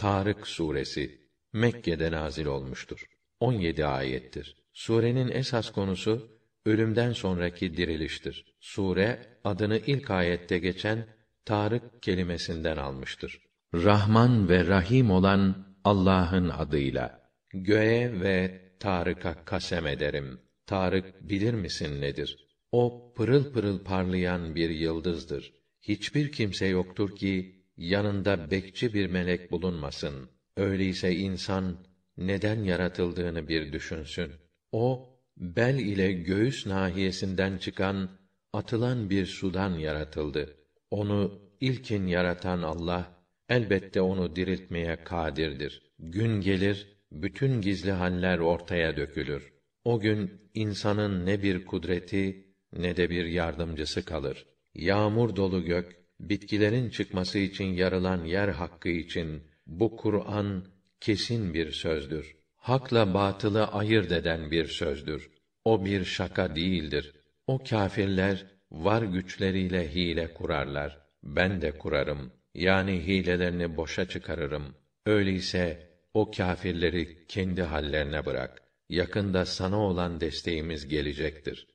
Tarık suresi Mekke'de nazil olmuştur. 17 ayettir. Surenin esas konusu ölümden sonraki diriliştir. Sure adını ilk ayette geçen Tarık kelimesinden almıştır. Rahman ve Rahim olan Allah'ın adıyla. Göğe ve Tarık'a kasem ederim. Tarık bilir misin nedir? O pırıl pırıl parlayan bir yıldızdır. Hiçbir kimse yoktur ki yanında bekçi bir melek bulunmasın. Öyleyse insan neden yaratıldığını bir düşünsün. O bel ile göğüs nahiyesinden çıkan atılan bir sudan yaratıldı. Onu ilkin yaratan Allah elbette onu diriltmeye kadirdir. Gün gelir bütün gizli haller ortaya dökülür. O gün insanın ne bir kudreti ne de bir yardımcısı kalır. Yağmur dolu gök, bitkilerin çıkması için yarılan yer hakkı için bu Kur'an kesin bir sözdür. Hakla batılı ayırt eden bir sözdür. O bir şaka değildir. O kâfirler var güçleriyle hile kurarlar. Ben de kurarım. Yani hilelerini boşa çıkarırım. Öyleyse o kâfirleri kendi hallerine bırak. Yakında sana olan desteğimiz gelecektir.